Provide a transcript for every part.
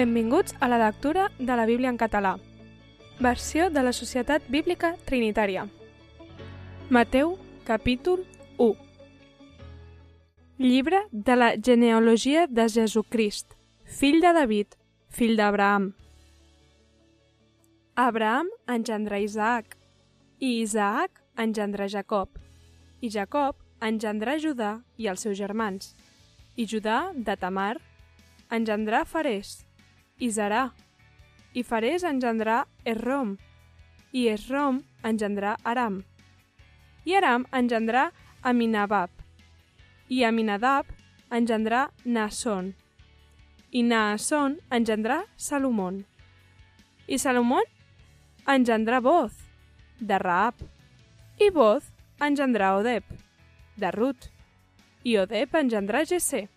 Benvinguts a la lectura de la Bíblia en català. Versió de la Societat Bíblica Trinitària. Mateu, capítol 1. Llibre de la genealogia de Jesucrist, fill de David, fill d'Abraham. Abraham engendrà Isaac, i Isaac engendrà Jacob, i Jacob engendrà Judà i els seus germans, i Judà de Tamar engendrà Farés, i Zarà, i Farés engendrà Esrom, i Esrom engendrà Aram, i Aram engendrà Aminabab, i Aminadab engendrà Naasson, i Naasson engendrà Salomón, i Salomón engendrà Boz, de Raab, i Boz engendrà Odep, de Rut, i Odep engendrà Gesé.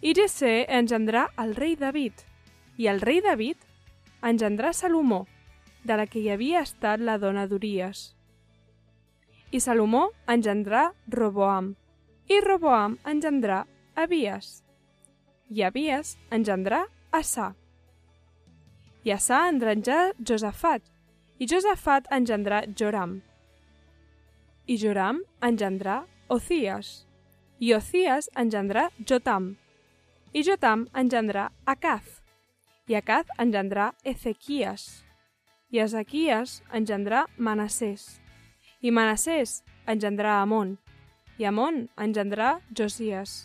I Gesé engendrà el rei David, i el rei David engendrà Salomó, de la que hi havia estat la dona d'Uries. I Salomó engendrà Roboam, i Roboam engendrà Abies, i Abies engendrà Assà. I Assà engendrà Josafat, i Josafat engendrà Joram. I Joram engendrà Ocies, i Ocies engendrà Jotam, i Jotam engendrà Acaz, i Acaz engendrà Ezequies, i Ezequies engendrà Manassés, i Manassés engendrà Amon, i Amon engendrà Josies.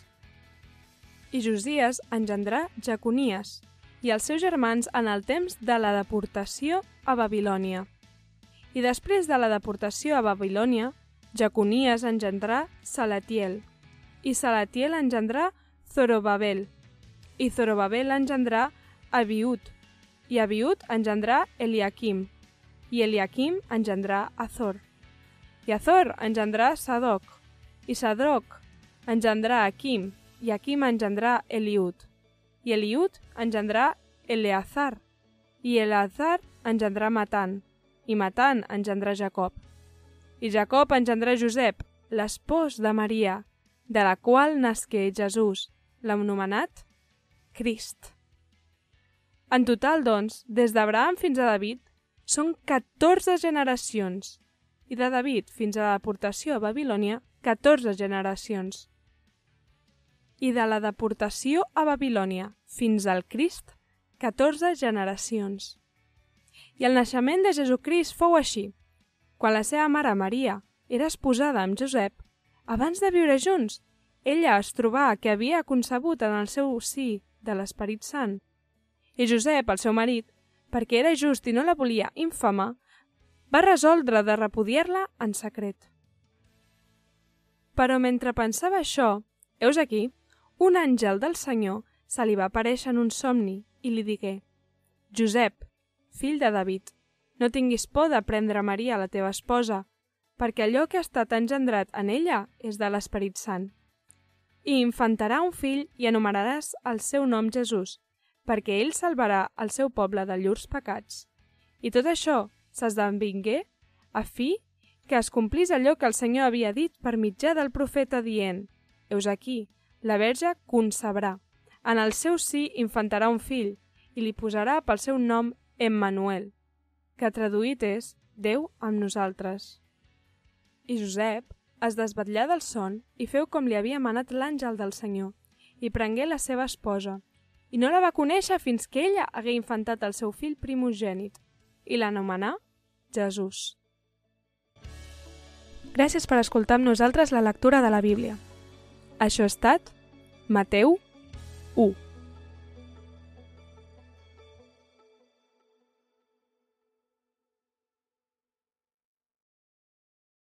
I Josies engendrà Jaconies, i els seus germans en el temps de la deportació a Babilònia. I després de la deportació a Babilònia, Jaconies engendrà Salatiel, i Salatiel engendrà Zorobabel, i Zorobabel engendrà Abiut, i Abiut engendrà Eliakim, i Eliakim engendrà Azor, i Azor engendrà Sadoc, i Sadoc engendrà Akim, i Akim engendrà Eliut, i Eliut engendrà Eleazar, i Eleazar engendrà Matan, i Matan engendrà Jacob. I Jacob engendrà Josep, l'espòs de Maria, de la qual nasqué Jesús, l'anomenat Crist. En total, doncs, des d'Abraham fins a David, són 14 generacions, i de David fins a la deportació a Babilònia, 14 generacions. I de la deportació a Babilònia fins al Crist, 14 generacions. I el naixement de Jesucrist fou així. Quan la seva mare Maria era esposada amb Josep, abans de viure junts, ella es trobà que havia concebut en el seu sí de l'Esperit Sant. I Josep, el seu marit, perquè era just i no la volia infama, va resoldre de repudiar-la en secret. Però mentre pensava això, heus aquí, un àngel del Senyor se li va aparèixer en un somni i li digué Josep, fill de David, no tinguis por de prendre Maria, la teva esposa, perquè allò que ha estat engendrat en ella és de l'Esperit Sant. I infantarà un fill i anomenaràs el seu nom Jesús, perquè ell salvarà el seu poble de llurs pecats. I tot això s'esdevingué a fi que es complís allò que el Senyor havia dit per mitjà del profeta dient «Heus aquí, la verge concebrà, en el seu sí infantarà un fill, i li posarà pel seu nom Emmanuel, que traduït és Déu amb nosaltres. I Josep es desvetllà del son i feu com li havia manat l'àngel del Senyor, i prengué la seva esposa, i no la va conèixer fins que ella hagué infantat el seu fill primogènit, i l'anomenà Jesús. Gràcies per escoltar amb nosaltres la lectura de la Bíblia. Això ha estat Mateu 1.